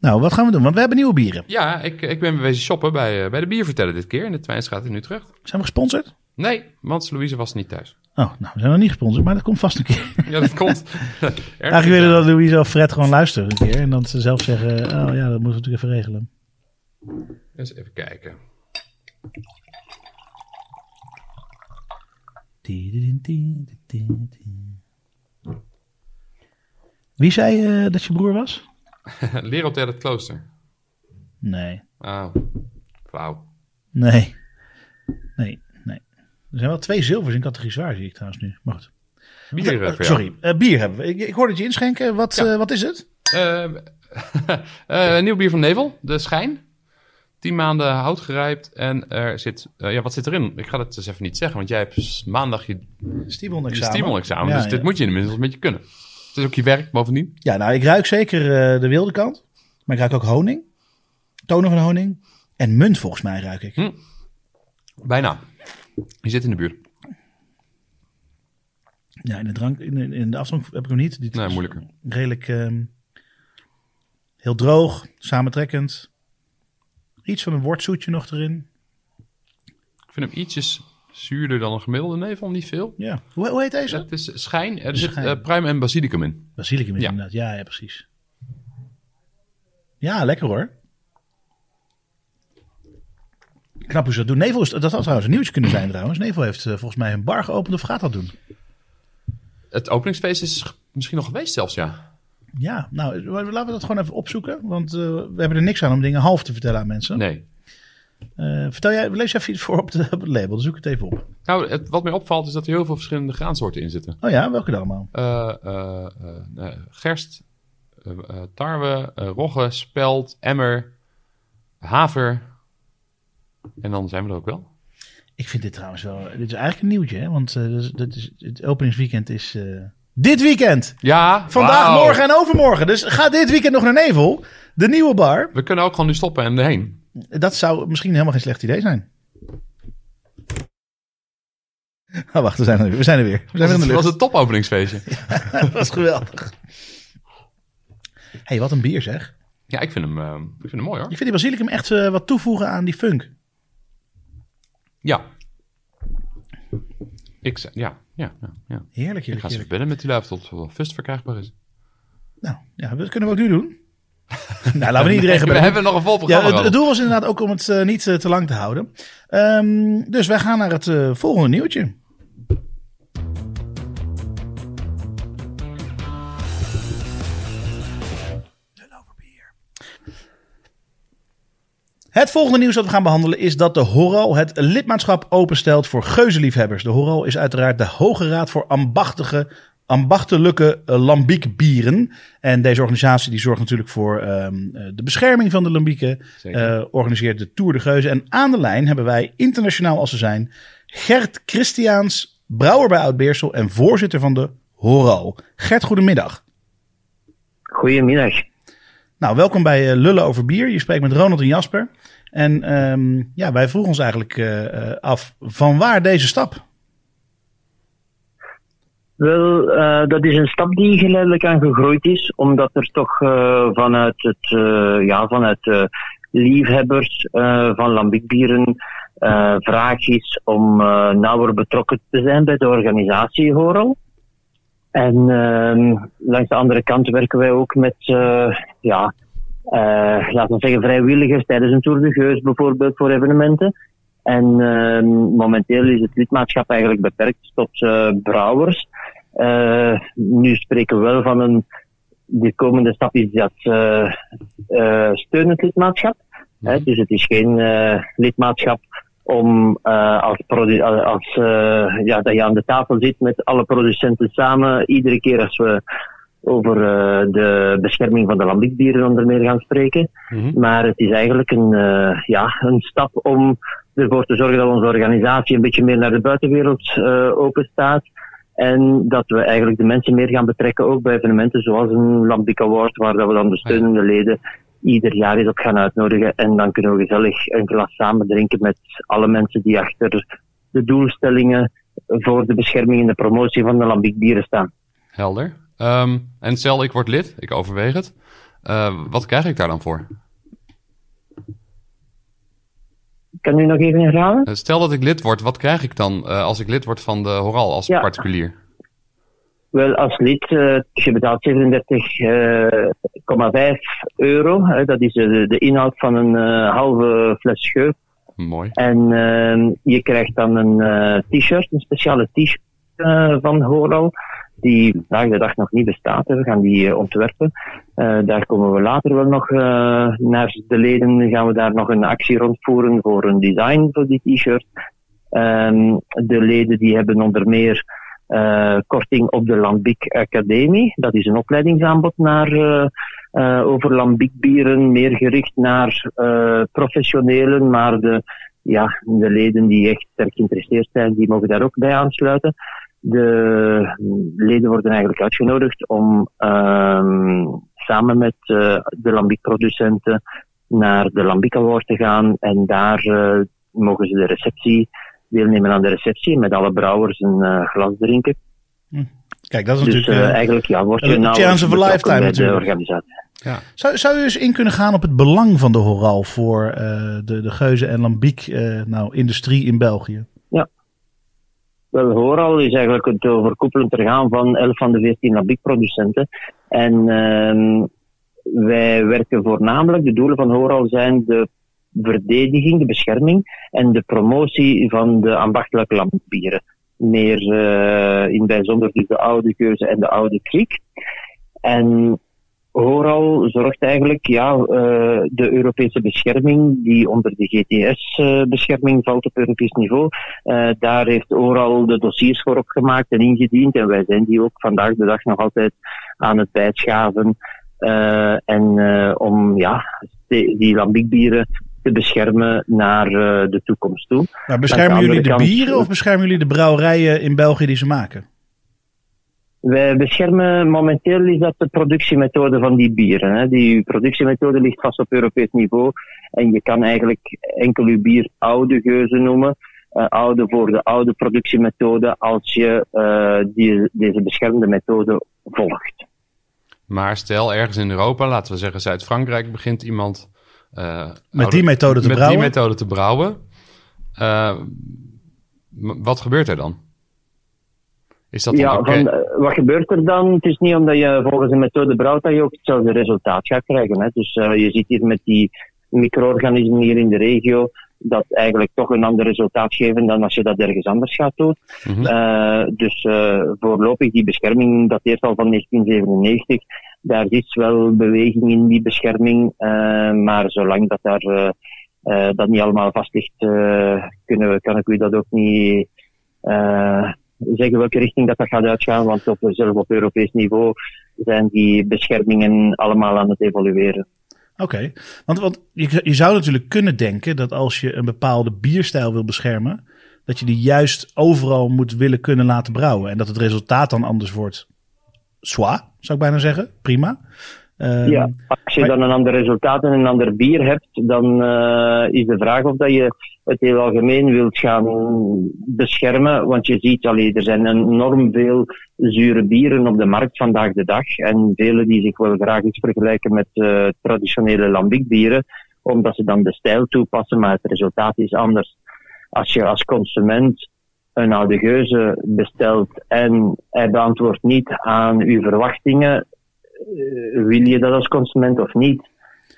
Speaker 2: Nou, wat gaan we doen? Want we hebben nieuwe bieren.
Speaker 1: Ja, ik, ik ben wezen shoppen bij, eh, bij de bierverteller dit keer. In de Twijnstraat in Utrecht.
Speaker 2: Zijn we gesponsord?
Speaker 1: Nee, want Louise was niet thuis.
Speaker 2: Oh, nou, we zijn nog niet gesponsord, maar dat komt vast een keer.
Speaker 1: Ja, dat komt.
Speaker 2: Eigenlijk willen dat Louise of Fred gewoon luisteren een keer. En dan ze zelf zeggen, oh ja, dat moeten we natuurlijk even regelen.
Speaker 1: Eens even kijken.
Speaker 2: Wie zei eh, dat je broer was?
Speaker 1: Leraar het Klooster.
Speaker 2: Nee,
Speaker 1: Ah, flauw.
Speaker 2: nee, nee, nee. Er zijn wel twee zilvers in categorie zwaar, zie ik trouwens nu. Maar goed.
Speaker 1: Bier,
Speaker 2: sorry, eh, bier hebben we. Ik, ik hoorde het je inschenken. Wat,
Speaker 1: Ja.
Speaker 2: eh, wat is het?
Speaker 1: Eh, eh, nieuw bier van Nevel, de Schijn. 10 maanden hout gerijpt en er zit... ja, wat zit erin? Ik ga het dus even niet zeggen, want jij hebt maandag je,
Speaker 2: Stiebel-examen.
Speaker 1: Stiemel-examen.
Speaker 2: Ja,
Speaker 1: dus
Speaker 2: ja.
Speaker 1: dit moet je inmiddels een beetje kunnen. Het is ook je werk, bovendien.
Speaker 2: Ja, nou, ik ruik zeker eh, de wilde kant. Maar ik ruik ook honing. Tonen van honing. En munt volgens mij ruik ik.
Speaker 1: Hm. Bijna. Je zit in de buurt.
Speaker 2: Ja, in de drank, in, de- in de afdronk heb ik hem niet. Dit
Speaker 1: Nee,
Speaker 2: is
Speaker 1: moeilijker.
Speaker 2: Redelijk ehm, heel droog, samentrekkend. Iets van een wortzoetje nog erin.
Speaker 1: Ik vind hem ietsjes zuurder dan een gemiddelde nevel, niet veel.
Speaker 2: Ja. Hoe, hoe heet deze?
Speaker 1: Het is schijn. Er zit
Speaker 2: Schijn.
Speaker 1: eh, pruim en basilicum in.
Speaker 2: Basilicum is
Speaker 1: Ja.
Speaker 2: inderdaad. Ja, ja, precies. Ja, lekker hoor. Knap hoe ze dat doen. Nevel, is, dat had trouwens een nieuwtje kunnen zijn trouwens. Nevel heeft eh, volgens mij een bar geopend of gaat dat doen.
Speaker 1: Het openingsfeest is misschien nog geweest zelfs, ja.
Speaker 2: Ja, nou, laten we dat gewoon even opzoeken. Want eh, we hebben er niks aan om dingen half te vertellen aan mensen.
Speaker 1: Nee.
Speaker 2: Eh, vertel jij, lees even iets voor op, de, op het label. Dan zoek ik het even op.
Speaker 1: Nou, het, wat mij opvalt is dat er heel veel verschillende graansoorten in zitten.
Speaker 2: Oh ja, welke dan allemaal?
Speaker 1: Eh, eh, gerst, tarwe, rogge, spelt, emmer, haver. En dan zijn we er ook wel.
Speaker 2: Ik vind dit trouwens wel... Dit is eigenlijk een nieuwtje, hè? Want dit is, het openingsweekend is dit weekend.
Speaker 1: Ja,
Speaker 2: Vandaag, morgen en overmorgen. Dus ga dit weekend nog naar Nevel. De nieuwe bar.
Speaker 1: We kunnen ook gewoon nu stoppen en erheen.
Speaker 2: Dat zou misschien helemaal geen slecht idee zijn. Oh, wacht, we zijn er weer. We zijn er weer. We zijn weer in
Speaker 1: Het
Speaker 2: de
Speaker 1: was
Speaker 2: lucht.
Speaker 1: een topopeningsfeestje.
Speaker 2: Dat was geweldig. hey, wat een bier zeg.
Speaker 1: Ja, ik vind hem, eh, ik vind hem mooi hoor.
Speaker 2: Ik vind die basilicum echt eh, wat toevoegen aan die funk.
Speaker 1: Ja. Ik, ja, ja, ja, ja.
Speaker 2: Heerlijk,
Speaker 1: Ik
Speaker 2: heerlijk,
Speaker 1: ga ze verbinden met die luif tot het fust verkrijgbaar is.
Speaker 2: Nou, ja, dat kunnen we ook nu doen. Nou, laten we niet iedereen
Speaker 1: We hebben nog een vol
Speaker 2: Ja,
Speaker 1: programma.
Speaker 2: het, het doel was inderdaad ook om het eh, niet eh, te lang te houden. Ehm, dus wij gaan naar het eh, volgende nieuwtje. Het volgende nieuws dat we gaan behandelen is dat de Horal het lidmaatschap openstelt voor geuzenliefhebbers. De Horal is uiteraard de Hoge Raad voor ambachtelijke, ambachtelijke eh, lambiekbieren. En deze organisatie die zorgt natuurlijk voor ehm, eh, de bescherming van de lambieken. Eh, organiseert de Tour de Geuzen. En aan de lijn hebben wij, internationaal als ze zijn, Gert Christiaans, brouwer bij Oud-Beersel en voorzitter van de Horal. Gert, goedemiddag.
Speaker 4: Goedemiddag.
Speaker 2: Nou, welkom bij Lullen over Bier. Je spreekt met Ronald en Jasper. En um, ja, wij vroegen ons eigenlijk uh, af van waar deze stap?
Speaker 4: Wel, uh, dat is een stap die geleidelijk aan gegroeid is, omdat er toch vanuit het, ja, vanuit liefhebbers van lambiekbieren vraag is om nauwer betrokken te zijn bij de organisatie Horal. En uh, langs de andere kant werken wij ook met ja, laten we zeggen, vrijwilligers tijdens een Tour de Geus bijvoorbeeld voor evenementen. En uh, momenteel is het lidmaatschap eigenlijk beperkt tot uh, brouwers. Uh, nu spreken we wel van een, de komende stap is dat steunend lidmaatschap. Hè, dus het is geen lidmaatschap om als, als ja, dat je aan de tafel zit met alle producenten samen, iedere keer als we over uh, de bescherming van de lambiekdieren onder meer gaan spreken. Mhm. Maar het is eigenlijk een, ja, een stap om ervoor te zorgen dat onze organisatie een beetje meer naar de buitenwereld uh, open staat. En dat we eigenlijk de mensen meer gaan betrekken, ook bij evenementen zoals een Lambiek Award, waar dat we dan de steunende leden ieder jaar eens op gaan uitnodigen. En dan kunnen we gezellig een glas samen drinken met alle mensen die achter de doelstellingen voor de bescherming en de promotie van de lambiekdieren staan.
Speaker 1: Helder. Um, en stel, ik word lid, ik overweeg het. Uh, wat krijg ik daar dan voor?
Speaker 4: Kan u nog even herhalen?
Speaker 1: Uh, stel dat ik lid word, wat krijg ik dan uh, als ik lid word van de Horal als ja. particulier?
Speaker 4: Wel, als lid, je betaalt 37,5 euro. dat is de, de, inhoud van een halve fles scheur.
Speaker 1: Mooi.
Speaker 4: En ehm, je krijgt dan een t-shirt, een speciale t-shirt van Horal die vandaag de dag nog niet bestaat. We gaan die uh, ontwerpen. Uh, daar komen we later wel nog uh, naar de leden. Gaan we daar nog een actie rondvoeren voor een design voor die t-shirt. Um, de leden die hebben onder meer korting op de Lambiek Academie. Dat is een opleidingsaanbod naar, over Lambiekbieren, meer gericht naar professionelen, maar de, ja, de leden die echt sterk geïnteresseerd zijn, die mogen daar ook bij aansluiten. De leden worden eigenlijk uitgenodigd om um, samen met uh, de lambiekproducenten naar de Lambiek Award te gaan en daar uh, mogen ze de receptie deelnemen aan de receptie met alle brouwers een uh, glas drinken.
Speaker 2: Hm. Kijk, dat is
Speaker 4: dus,
Speaker 2: natuurlijk...
Speaker 4: eigenlijk ja, word je
Speaker 2: nou chance of a lifetime natuurlijk.
Speaker 4: de organisatie.
Speaker 2: Ja. Zou, zou u eens in kunnen gaan op het belang van de Horal voor de, de geuze- en lambiek nou, industrie in België?
Speaker 4: Wel, Horal is eigenlijk het overkoepelend orgaan van 11 van de 14 Labiek-producenten. En uh, wij werken voornamelijk, de doelen van Horal zijn de verdediging, de bescherming en de promotie van de ambachtelijke lambieren. Meer uh, in bijzonder dus de oude keuze en de oude kriek. En Horal zorgt eigenlijk, ja, uh, de Europese bescherming, die onder de GTS-bescherming valt op Europees niveau, uh, daar heeft Oral de dossiers voor opgemaakt en ingediend. En wij zijn die ook vandaag de dag nog altijd aan het bijschaven. en om, ja, die, lambiekbieren te beschermen naar de toekomst toe.
Speaker 2: Maar beschermen jullie de kant, bieren of beschermen jullie de brouwerijen in België die ze maken?
Speaker 4: Wij beschermen momenteel is dat de productiemethode van die bieren. Hè. Die productiemethode ligt vast op Europees niveau. En je kan eigenlijk enkel je bier oude geuzen noemen. Uh, oude voor de oude productiemethode als je uh, die, deze beschermde methode volgt.
Speaker 1: Maar stel ergens in Europa, laten we zeggen Zuid-Frankrijk, begint iemand
Speaker 2: uh, met oude, die methode te
Speaker 1: met
Speaker 2: brouwen.
Speaker 1: Die methode te brouwen. wat gebeurt er dan? Is dat
Speaker 4: ja,
Speaker 1: okay?
Speaker 4: van, wat gebeurt er dan? Het is niet omdat je volgens een methode brouwt dat je ook hetzelfde resultaat gaat krijgen. Hè. Dus uh, je ziet hier met die micro-organismen hier in de regio dat eigenlijk toch een ander resultaat geven dan als je dat ergens anders gaat doen. Mm -hmm. uh, dus uh, voorlopig, die bescherming dateert al van 1997. Daar is wel beweging in die bescherming, maar zolang dat daar dat niet allemaal vast ligt, kunnen we, kan ik u dat ook niet zeggen welke richting dat, dat gaat uitgaan, want op, op Europees niveau zijn die beschermingen allemaal aan het evolueren.
Speaker 2: Oké, want, want je, je zou natuurlijk kunnen denken dat als je een bepaalde bierstijl wil beschermen, dat je die juist overal moet willen kunnen laten brouwen. En dat het resultaat dan anders wordt. Soit, zou ik bijna zeggen. Prima. Ehm,
Speaker 4: Ja, als je
Speaker 2: maar-
Speaker 4: dan een ander resultaat en een ander bier hebt, dan eh, is de vraag of dat je het heel algemeen wilt gaan beschermen. Want je ziet, allee, er zijn enorm veel zure bieren op de markt vandaag de dag. En vele die zich wel graag eens vergelijken met eh, traditionele lambiekbieren, omdat ze dan de stijl toepassen, maar het resultaat is anders. Als je als consument een oude geuze bestelt en hij beantwoordt niet aan uw verwachtingen, wil je dat als consument of niet?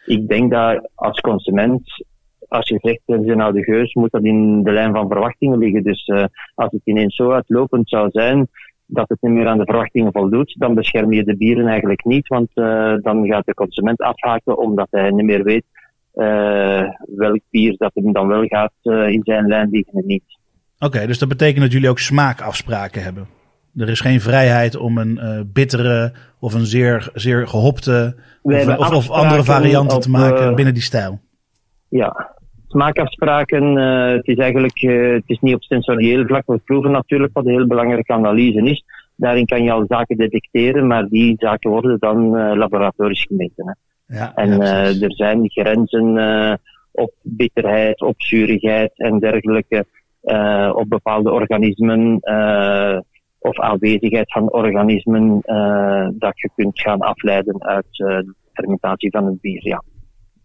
Speaker 4: Ik denk dat als consument, als je zegt het is een oude geus, moet dat in de lijn van verwachtingen liggen. Dus eh, als het ineens zo uitlopend zou zijn dat het niet meer aan de verwachtingen voldoet, dan bescherm je de bieren eigenlijk niet, want eh, dan gaat de consument afhaken omdat hij niet meer weet eh, welk bier dat hem dan wel gaat eh, in zijn lijn liggen en niet.
Speaker 2: Oké, dus dat betekent dat jullie ook smaakafspraken hebben. Er is geen vrijheid om een eh, bittere of een zeer, zeer gehopte of, of, of andere varianten te maken
Speaker 4: eh,
Speaker 2: binnen die stijl.
Speaker 4: Ja, smaakafspraken, eh, het is eigenlijk het is niet op sensorieel vlak. We proeven natuurlijk wat een heel belangrijke analyse is. Daarin kan je al zaken detecteren, maar die zaken worden dan eh, laboratorisch gemeten. Hè.
Speaker 2: Ja,
Speaker 4: En
Speaker 2: ja,
Speaker 4: er zijn grenzen op bitterheid, op zurigheid en dergelijke, op bepaalde organismen of aanwezigheid van organismen eh, dat je kunt gaan afleiden uit eh, de fermentatie van het bier. Ja.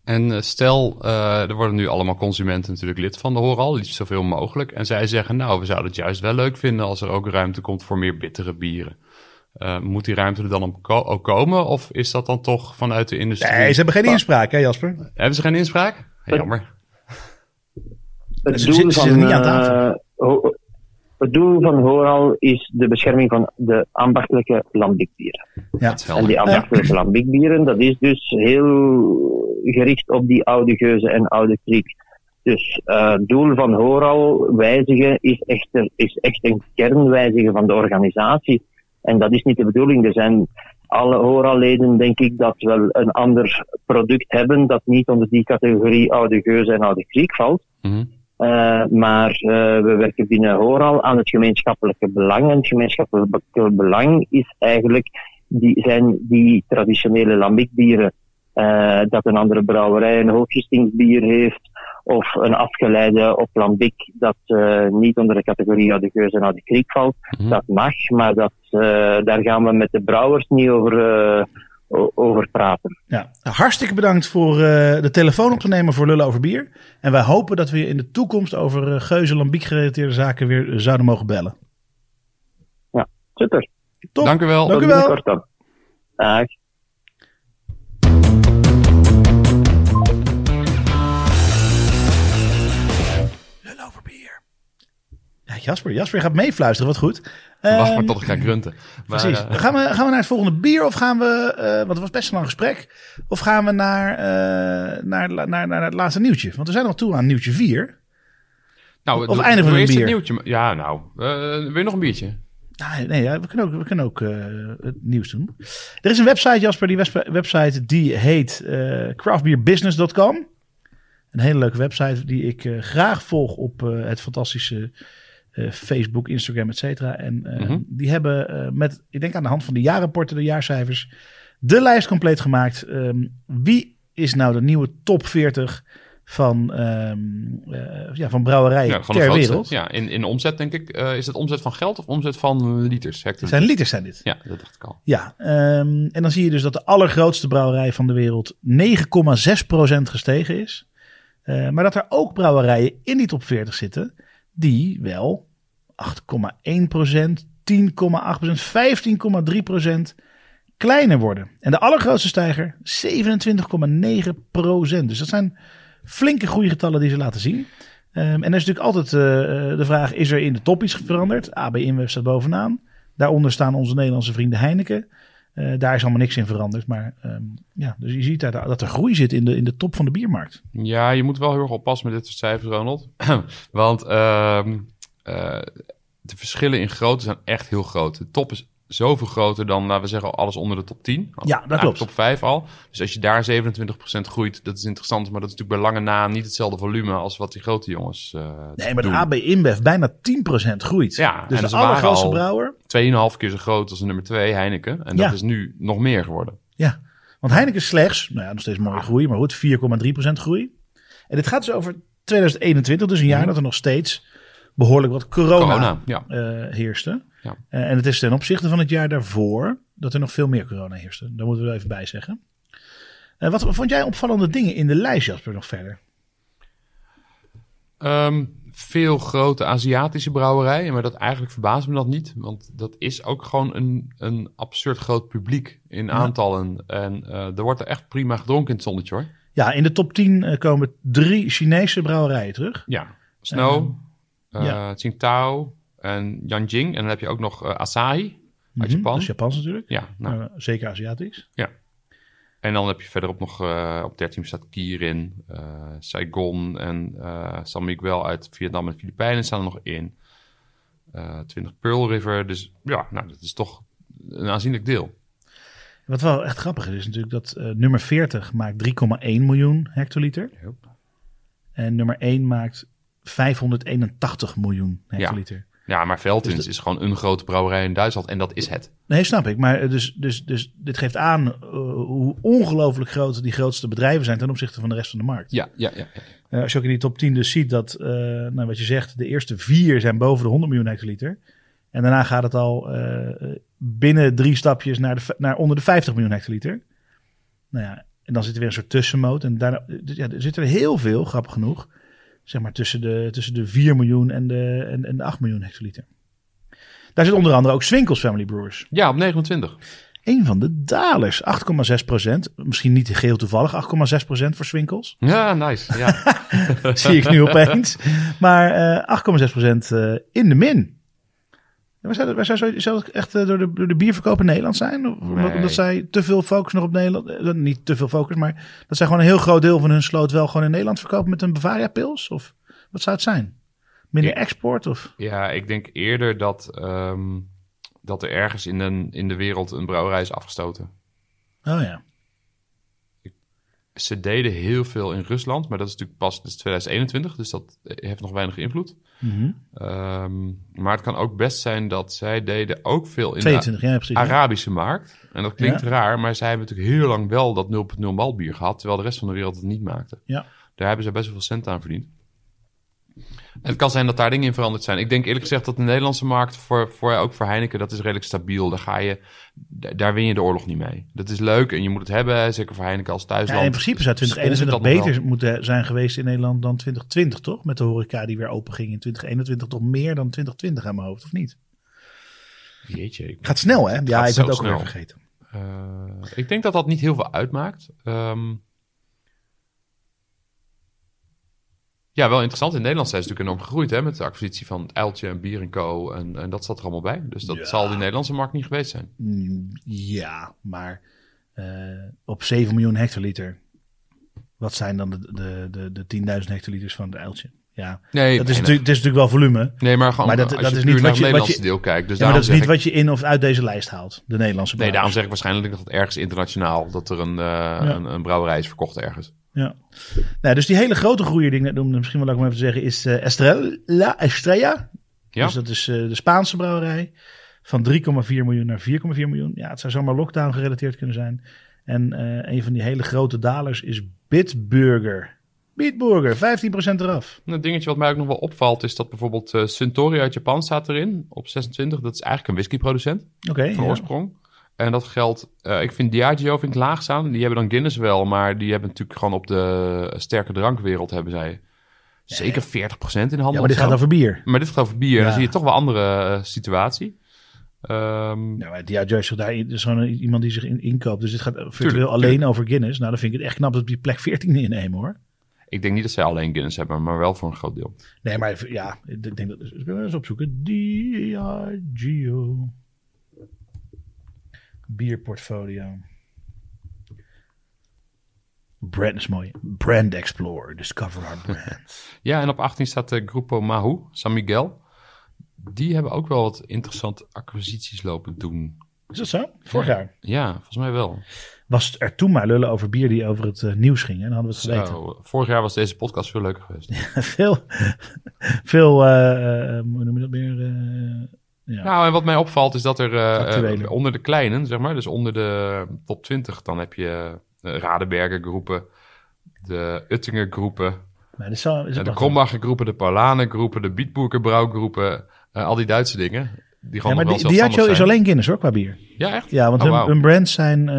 Speaker 1: En eh, stel, eh, er worden nu allemaal consumenten natuurlijk lid van de Horal, liefst zoveel mogelijk. En zij zeggen, nou, we zouden het juist wel leuk vinden als er ook ruimte komt voor meer bittere bieren. Eh, moet die ruimte er dan ook ko- ook komen? Of is dat dan toch vanuit de industrie?
Speaker 2: Nee, ze hebben geen inspraak, hè Jasper?
Speaker 1: Hebben ze geen inspraak? Jammer.
Speaker 4: Het doel, van,
Speaker 2: zitten niet aan tafel.
Speaker 4: Het doel van Horal is de bescherming van de ambachtelijke lambiekbieren.
Speaker 2: Ja.
Speaker 1: Dat is
Speaker 4: En die ambachtelijke lambiekbieren, dat is dus heel gericht op die oude geuze en oude kriek. Dus eh, het doel van Horal wijzigen is echt, er- is echt een kernwijzigen van de organisatie. En dat is niet de bedoeling. Er zijn alle Horal-leden, denk ik, dat wel een ander product hebben dat niet onder die categorie oude geuze en oude kriek valt.
Speaker 1: Mhm.
Speaker 4: Eh, maar eh, we werken binnen Horal aan het gemeenschappelijke belang. En het gemeenschappelijke belang is eigenlijk die, zijn die traditionele lambiekbieren. eh, dat een andere brouwerij een hooggistingsbier heeft. Of een afgeleide op lambiek dat niet onder de categorie oude geus en oude kriek valt.
Speaker 1: Mhm.
Speaker 4: Dat mag, maar dat, daar gaan we met de brouwers niet over, over praten.
Speaker 2: Ja, hartstikke bedankt voor eh, de telefoon op te nemen voor Lullen over bier. En wij hopen dat we je in de toekomst over uh, geuze lambiek gerelateerde zaken weer eh, zouden mogen bellen.
Speaker 4: Super.
Speaker 2: Top.
Speaker 1: Dank u wel.
Speaker 2: Dank u wel.
Speaker 4: Dag.
Speaker 2: Jasper, Jasper gaat meefluisteren, wat goed.
Speaker 1: Wacht
Speaker 2: Ehm,
Speaker 1: maar tot ik ga grunten. Maar,
Speaker 2: Precies.
Speaker 1: eh,
Speaker 2: gaan, we, gaan we naar het volgende bier of gaan we, eh, want het was best een lang gesprek, of gaan we naar, eh, naar, naar, naar, naar het laatste nieuwtje? Want we zijn al toe aan nieuwtje 4.
Speaker 1: nou,
Speaker 2: of eindigen we met
Speaker 1: eerst
Speaker 2: een
Speaker 1: nieuwtje. Ja, nou. wil je nog een biertje?
Speaker 2: Nee, nee ja, we kunnen ook, we kunnen ook het nieuws doen. Er is een website, Jasper, die website- die heet craftbeerbusiness.com. Een hele leuke website die ik graag volg op het fantastische eh, Facebook, Instagram, et cetera. En eh,
Speaker 1: Mhm.
Speaker 2: die hebben eh, met, ik denk aan de hand van de jaarrapporten, de jaarcijfers, de lijst compleet gemaakt. Ehm, wie is nou de nieuwe top 40 van, ehm, eh, ja, van brouwerijen
Speaker 1: Ja,
Speaker 2: ter
Speaker 1: grootste.
Speaker 2: wereld?
Speaker 1: Ja, in, in omzet denk ik. is het omzet van geld of omzet van liters? Hectoliters?
Speaker 2: zijn liters zijn dit.
Speaker 1: Ja, dat dacht ik al.
Speaker 2: Ja, ehm, en dan zie je dus dat de allergrootste brouwerij van de wereld 9,6% gestegen is. Maar dat er ook brouwerijen in die top 40 zitten die wel 8,1%, 10,8%, 15,3% kleiner worden. En de allergrootste stijger 27,9%. Dus dat zijn flinke groeigetallen die ze laten zien. Ehm, en er is natuurlijk altijd eh, de vraag, is er in de top iets veranderd? AB InBev staat bovenaan. Daaronder staan onze Nederlandse vrienden Heineken. Eh, daar is allemaal niks in veranderd. Maar ehm, ja, dus je ziet daar dat er groei zit in de, in de top van de biermarkt.
Speaker 1: Ja, je moet wel heel erg oppassen met dit soort cijfers, Ronald. Want ehm, eh, de verschillen in grootte zijn echt heel groot. De top is zoveel groter dan, laten we zeggen, alles onder de top 10.
Speaker 2: Ja, dat klopt.
Speaker 1: Top 5 al. Dus als je daar 27% groeit, dat is interessant. Maar dat is natuurlijk bij lange na niet hetzelfde volume als wat die grote jongens eh
Speaker 2: Nee, maar de. AB InBev bijna 10% groeit.
Speaker 1: Ja,
Speaker 2: dus
Speaker 1: en
Speaker 2: de allergrootste
Speaker 1: al-
Speaker 2: brouwer.
Speaker 1: 2,5 keer zo groot als de nummer 2, Heineken. En
Speaker 2: Ja.
Speaker 1: dat is nu nog meer geworden.
Speaker 2: Ja, want Heineken slechts, nou ja, nog steeds mooie groei, maar goed, 4,3% groei. En dit gaat dus over 2021, dus een jaar dat er nog steeds behoorlijk wat corona,
Speaker 1: Corona, ja.
Speaker 2: eh, heerste.
Speaker 1: Ja.
Speaker 2: Eh, en het is ten opzichte van het jaar daarvoor dat er nog veel meer corona heerste. Daar moeten we er even bij zeggen. Eh, wat vond jij opvallende dingen in de lijst, Jasper, nog verder?
Speaker 1: Ehm, veel grote Aziatische brouwerijen, maar dat eigenlijk verbaast me dat niet. Want dat is ook gewoon een, een absurd groot publiek in aantallen. En er wordt er echt prima gedronken in het zonnetje hoor.
Speaker 2: Ja, in de top 10 eh, komen drie Chinese brouwerijen terug.
Speaker 1: Ja. Snow,
Speaker 2: Ehm,
Speaker 1: eh
Speaker 2: ja.
Speaker 1: Tsingtao en Yanjing. En dan heb je ook nog eh, Asahi uit
Speaker 2: Mhm,
Speaker 1: Japan.
Speaker 2: Dat is Japans natuurlijk.
Speaker 1: Ja, nou,
Speaker 2: Eh, zeker Aziatisch.
Speaker 1: En dan heb je verderop nog eh, op 13 staat Kirin, eh, Saigon en eh, San Miguel uit Vietnam en Filipijnen staan er nog in. Eh 20 Pearl River. Dus ja, nou, dat is toch een aanzienlijk deel.
Speaker 2: Wat wel echt grappig is, is natuurlijk dat eh, nummer 40 maakt 3,1 miljoen hectoliter.
Speaker 1: Ja.
Speaker 2: En nummer 1 maakt 581 miljoen hectoliter.
Speaker 1: Ja, maar Veltins
Speaker 2: Dus
Speaker 1: is gewoon een grote brouwerij in Duitsland en dat is het.
Speaker 2: Nee, snap ik. Maar eh, dus, dus, dus dit geeft aan eh, hoe ongelooflijk groot die grootste bedrijven zijn ten opzichte van de rest van de markt.
Speaker 1: Ja, ja, ja. ja.
Speaker 2: Eh, als je ook in die top 10 dus ziet dat, nou, wat je zegt, de eerste vier zijn boven de 100 miljoen hectoliter. En daarna gaat het al binnen drie stapjes naar, de, naar onder de 50 miljoen hectoliter. Nou ja, en dan zit er weer een soort tussenmoot. En daarna dus ja, er zit er heel veel, grappig genoeg, zeg maar tussen de, tussen de 4 miljoen en de, en, en de 8 miljoen hectoliter. Daar zit onder andere ook Swinkels Family Brewers.
Speaker 1: Ja, op 29.
Speaker 2: Een van de dalers, 8,6 procent. Misschien niet geheel toevallig, 8,6 procent voor Swinkels.
Speaker 1: Ja, nice. Ja.
Speaker 2: zie ik nu opeens. Maar eh 8,6 procent eh, in de min. Zou, zou het echt eh, door de, door de bierverkoop in Nederland zijn? Omdat,
Speaker 1: Nee.
Speaker 2: zij te veel focus nog op Nederland... eh, niet te veel focus, maar dat zij gewoon een heel groot deel van hun sloot wel gewoon in Nederland verkopen met een Bavaria Pils? Of wat zou het zijn? Minder export of...
Speaker 1: ja, ik denk eerder dat, ehm, dat er ergens in, een, in de wereld een brouwerij is afgestoten.
Speaker 2: Oh ja.
Speaker 1: Ze deden heel veel in Rusland, maar dat is natuurlijk pas dus 2021, dus dat heeft nog weinig invloed.
Speaker 2: Mhm.
Speaker 1: Ehm, maar het kan ook best zijn dat zij deden ook veel in
Speaker 2: 22, ja precies.
Speaker 1: de
Speaker 2: ja.
Speaker 1: Arabische markt. En dat klinkt
Speaker 2: Ja.
Speaker 1: raar, maar zij hebben natuurlijk heel lang wel dat 0.0 malbier gehad, terwijl de rest van de wereld het niet maakte.
Speaker 2: Ja.
Speaker 1: Daar hebben ze best wel veel cent aan verdiend. En het kan zijn dat daar dingen in veranderd zijn. Ik denk eerlijk gezegd dat de Nederlandse markt, voor, voor, ook voor Heineken, dat is redelijk stabiel. Daar, ga je, da- daar win je de oorlog niet mee. Dat is leuk en je moet het hebben, zeker voor Heineken als
Speaker 2: Ja,
Speaker 1: thuisland.
Speaker 2: in principe zou
Speaker 1: Sponsort
Speaker 2: 2021
Speaker 1: dat nog
Speaker 2: beter moeten zijn geweest in Nederland dan 2020, toch? Met de horeca die weer open ging in 2021 toch meer dan 2020 aan mijn hoofd, of niet?
Speaker 1: Jeetje, ik,
Speaker 2: Gaat snel, hè? Ja, ik ben
Speaker 1: zo
Speaker 2: het ook
Speaker 1: snel.
Speaker 2: alweer vergeten.
Speaker 1: eh, ik denk dat dat niet heel veel uitmaakt. Ehm, ja, wel interessant. In Nederland zijn ze natuurlijk enorm gegroeid hè, met de acquisitie van het Uiltje en Bier Co. En, en dat zat er allemaal bij. Dus dat
Speaker 2: Ja.
Speaker 1: zal die Nederlandse markt niet geweest zijn.
Speaker 2: Mm, Ja, maar eh, op 7 miljoen hectoliter. Wat zijn dan de, de, de, de 10.000 hectoliters van het uiltje? Ja,
Speaker 1: Nee,
Speaker 2: dat is, natuurlijk, het is natuurlijk wel volume.
Speaker 1: Nee, maar gewoon
Speaker 2: Maar dat-
Speaker 1: als
Speaker 2: dat
Speaker 1: je
Speaker 2: is niet
Speaker 1: naar
Speaker 2: wat
Speaker 1: het
Speaker 2: je-
Speaker 1: Nederlandse deel kijkt. Dus
Speaker 2: Ja, maar dat is niet wat je in of uit deze lijst haalt. De Nederlandse
Speaker 1: ik, Nee, daarom
Speaker 2: brouwers.
Speaker 1: zeg ik waarschijnlijk dat het ergens internationaal, dat er een, eh, een, een brouwerij is verkocht ergens.
Speaker 2: Ja. Nou, dus die hele grote groeier die ik net noemde, misschien wel leuk om even te zeggen, is eh Estrella Estrella.
Speaker 1: Ja,
Speaker 2: Dus dat is eh, de Spaanse brouwerij. Van 3,4 miljoen naar 4,4 miljoen. Ja, het zou zomaar lockdown gerelateerd kunnen zijn. En een van die hele grote dalers is Bitburger. Bitburger, 15% eraf.
Speaker 1: een dingetje wat mij ook nog wel opvalt is dat bijvoorbeeld eh, Suntory uit Japan staat erin op 26. Dat is eigenlijk een whiskyproducent.
Speaker 2: Oké.
Speaker 1: van
Speaker 2: ja.
Speaker 1: oorsprong. En dat geldt, eh, ik vind Diageo vind ik laag staan. Die hebben dan Guinness wel, maar die hebben natuurlijk gewoon op de sterke drankwereld hebben zij zeker 40% in de handel.
Speaker 2: Ja, maar dit gaat over bier.
Speaker 1: Maar dit gaat over bier.
Speaker 2: Ja.
Speaker 1: Dan zie je toch wel een andere eh, situatie. Ehm,
Speaker 2: Ja, maar Diageo is, daar, is gewoon iemand die zich in, inkoopt. Dus dit gaat virtueel alleen over Guinness. Nou, dan vind ik het echt knap dat die plek 14 innemen hoor.
Speaker 1: Ik denk niet dat zij alleen Guinness hebben, maar wel voor een groot deel.
Speaker 2: Nee, maar ja, ik denk dat. Ik wil eens opzoeken. Diageo. Bierportfolio. Brand is mooi. Brand Explorer. Discover our brands.
Speaker 1: Ja, en op 18 staat de Grupo Mahu, San Miguel. Die hebben ook wel wat interessante acquisities lopen doen.
Speaker 2: Is dat zo? Vorig jaar
Speaker 1: Ja, volgens mij wel.
Speaker 2: Was er toen maar lullen over bier die over het eh, nieuws ging. En dan hadden we het geweten.
Speaker 1: Vorig jaar was deze podcast veel leuker geweest.
Speaker 2: veel, veel eh, eh, hoe noem je dat meer? ja.
Speaker 1: Nou, en wat mij opvalt is dat er onder de kleinen, zeg maar, dus onder de top 20, dan heb je De Radeberger groepen, de Uttinger groepen,
Speaker 2: Maar dat is zo, is
Speaker 1: de Krombacher groepen, de Paulaner groepen, de Bietboeker brouwgroepen. eh, al die Duitse dingen. Die
Speaker 2: ja,
Speaker 1: gewoon
Speaker 2: maar die, Diageo is alleen Guinness hoor, qua bier.
Speaker 1: Ja, echt?
Speaker 2: Ja, want
Speaker 1: Oh,
Speaker 2: hun, hun brands zijn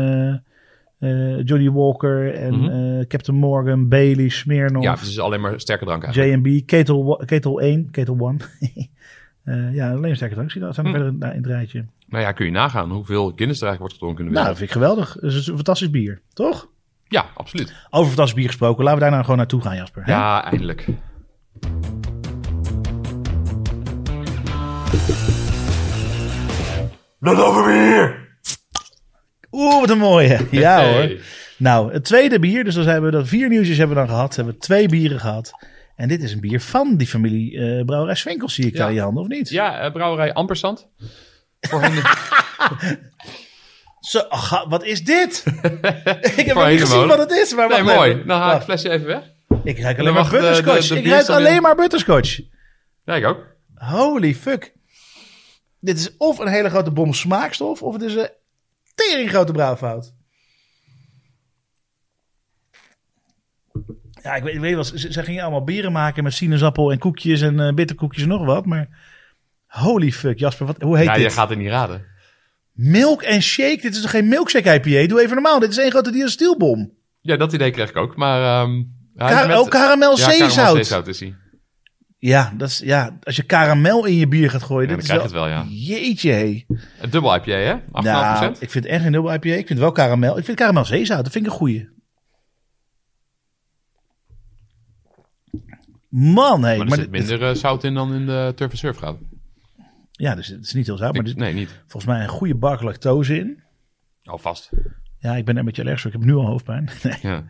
Speaker 2: eh, Johnny Walker en
Speaker 1: Mhm.
Speaker 2: eh, Captain Morgan, Bailey, Smirnoff,
Speaker 1: Ja, het is alleen maar sterke drank eigenlijk.
Speaker 2: J&B, Ketel, Ketel 1, Ketel 1. Eh, ja, alleen sterke drank. Zie je dat? Zijn
Speaker 1: Hm.
Speaker 2: verder in in het rijtje.
Speaker 1: Nou ja, kun je nagaan hoeveel Guinness er eigenlijk wordt gedronken in de
Speaker 2: Nou, dat
Speaker 1: wereld.
Speaker 2: vind ik geweldig. Het is een fantastisch bier, toch?
Speaker 1: Ja, absoluut.
Speaker 2: Over fantastisch bier gesproken. Laten we daar nou gewoon naartoe gaan, Jasper. hè?
Speaker 1: Ja, eindelijk. Dat over weer!
Speaker 2: Oeh, wat een mooie. Ja
Speaker 1: Hey.
Speaker 2: hoor. Nou, het tweede bier. Dus dan hebben we dat vier nieuwtjes hebben we dan gehad. Hebben we twee bieren gehad. En dit is een bier van die familie eh Brouwerij Swinkels, zie ik
Speaker 1: Ja.
Speaker 2: daar in je handen, of niet?
Speaker 1: Ja, eh, brouwerij Ampersand. Voorheen
Speaker 2: Zo, ach, ga- wat is dit? ik heb nog niet gezien wat het is. Maar
Speaker 1: nee, mooi.
Speaker 2: even.
Speaker 1: Dan haal ik het flesje even weg.
Speaker 2: Ik ruik alleen maar
Speaker 1: de-
Speaker 2: butterscotch.
Speaker 1: de- de
Speaker 2: ik ruik alleen
Speaker 1: in.
Speaker 2: maar butterscotch.
Speaker 1: Ja, ik ook.
Speaker 2: Holy fuck. Dit is of een hele grote bom smaakstof, of het is een tering grote brouwfout. Ja, ik weet, ik weet wel, ze, ze gingen allemaal bieren maken met sinaasappel en koekjes en eh, bitterkoekjes en nog wat, maar holy fuck, Jasper, wat, hoe heet
Speaker 1: Ja,
Speaker 2: dit?
Speaker 1: je gaat het niet raden.
Speaker 2: Milk en shake, dit is toch geen milkshake IPA? Doe even normaal, dit is één grote diastielbom.
Speaker 1: Ja, dat idee kreeg ik ook. Maar ehm hij is
Speaker 2: Kar-
Speaker 1: met-
Speaker 2: oh, karamel
Speaker 1: ja, karamel
Speaker 2: zeezout.
Speaker 1: zeezout is hij.
Speaker 2: Ja, dat is, ja, als je karamel in je bier gaat gooien,
Speaker 1: Ja, dan krijg je het wel, ja.
Speaker 2: Jeetje, hé.
Speaker 1: Een dubbel IPA, hè? 8,5%.
Speaker 2: Nou, ik vind het echt geen dubbel IPA. Ik vind wel karamel. Ik vind karamel zeezout. Dat vind ik een goeie. Man, hé.
Speaker 1: maar er
Speaker 2: maar
Speaker 1: zit minder eh, zout in dan in de Turf Surf gaat.
Speaker 2: Ja, dus het is niet heel zout. Maar er zit
Speaker 1: Nee, niet.
Speaker 2: volgens mij een goede bark lactose in.
Speaker 1: Alvast.
Speaker 2: Ja, ik ben er een beetje allergisch. Ik heb nu al hoofdpijn. Nee,
Speaker 1: Ja.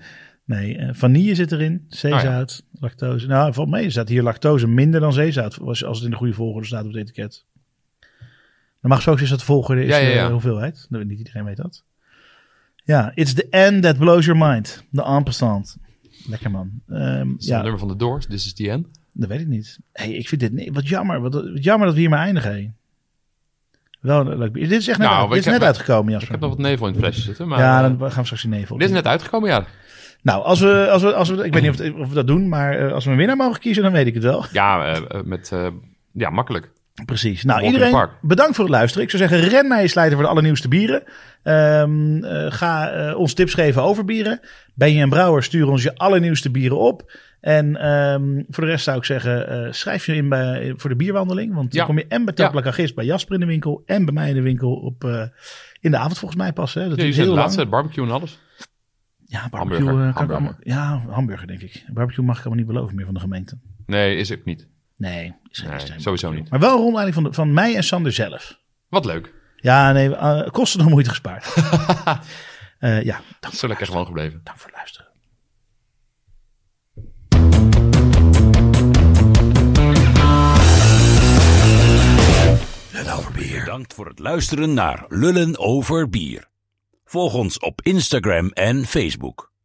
Speaker 2: Nee eh, vanille zit erin. Zeezout, lactose. Nou, volgens mij staat hier lactose minder dan zeezout. Als, als het in de goede volgorde staat op het etiket. Dan mag zo is dat de volgorde is
Speaker 1: Ja,
Speaker 2: de hoeveelheid. Nou, Niet iedereen weet dat. Ja, it's the end that blows your mind. De ampersand. Lekker man. Ehm,
Speaker 1: Dat is
Speaker 2: ja,
Speaker 1: het nummer van de Doors. This is the end.
Speaker 2: Dat weet ik niet. Hey, ik vind dit nee, wat jammer. Wat, wat jammer dat we hiermee eindigen. Hé. Wel leuk. Dit is echt net,
Speaker 1: Nou,
Speaker 2: uit- dit is net uitgekomen,
Speaker 1: Ik heb nog wat nevel in het flesje zitten. Maar,
Speaker 2: ja,
Speaker 1: eh,
Speaker 2: dan gaan we straks die nevel.
Speaker 1: dit is net uitgekomen, ja.
Speaker 2: Nou, als we, als we, als we, ik weet niet of, het- of we dat doen, maar eh, als we een winnaar mogen kiezen, dan weet ik het wel.
Speaker 1: Ja, eh, eh, met, ja, makkelijk.
Speaker 2: Precies. Nou,
Speaker 1: Walk
Speaker 2: iedereen, bedankt voor het luisteren. Ik zou zeggen, ren naar je slijter voor de allernieuwste bieren. Ehm, eh, ga ons tips geven over bieren. Ben je een brouwer, stuur ons je allernieuwste bieren op. En ehm, voor de rest zou ik zeggen, schrijf je in bij, voor de bierwandeling. Want dan kom je en bij
Speaker 1: Ja.
Speaker 2: Tapla Cagist bij Jasper in de winkel. En bij mij in de winkel op, in de avond volgens mij pas. Hè? Dat
Speaker 1: Ja,
Speaker 2: is heel
Speaker 1: de
Speaker 2: lang.
Speaker 1: laatste, barbecue en alles.
Speaker 2: Ja, barbecue.
Speaker 1: Hamburger,
Speaker 2: eh, kan ik allemaal- ja, hamburger denk ik. Barbecue mag ik allemaal niet beloven meer van de gemeente.
Speaker 1: Nee, is ook niet.
Speaker 2: Nee, is geen
Speaker 1: Nee,
Speaker 2: stem.
Speaker 1: sowieso niet.
Speaker 2: Maar wel een rondleiding van, de, van mij en Sander zelf.
Speaker 1: Wat leuk.
Speaker 2: Ja, nee, eh, kosten nog moeite gespaard. Eh, ja, dank
Speaker 1: Zo lekker gewoon gebleven.
Speaker 2: dank voor het luisteren.
Speaker 5: Bedankt voor het luisteren naar Lullen over Bier. Volg ons op Instagram en Facebook.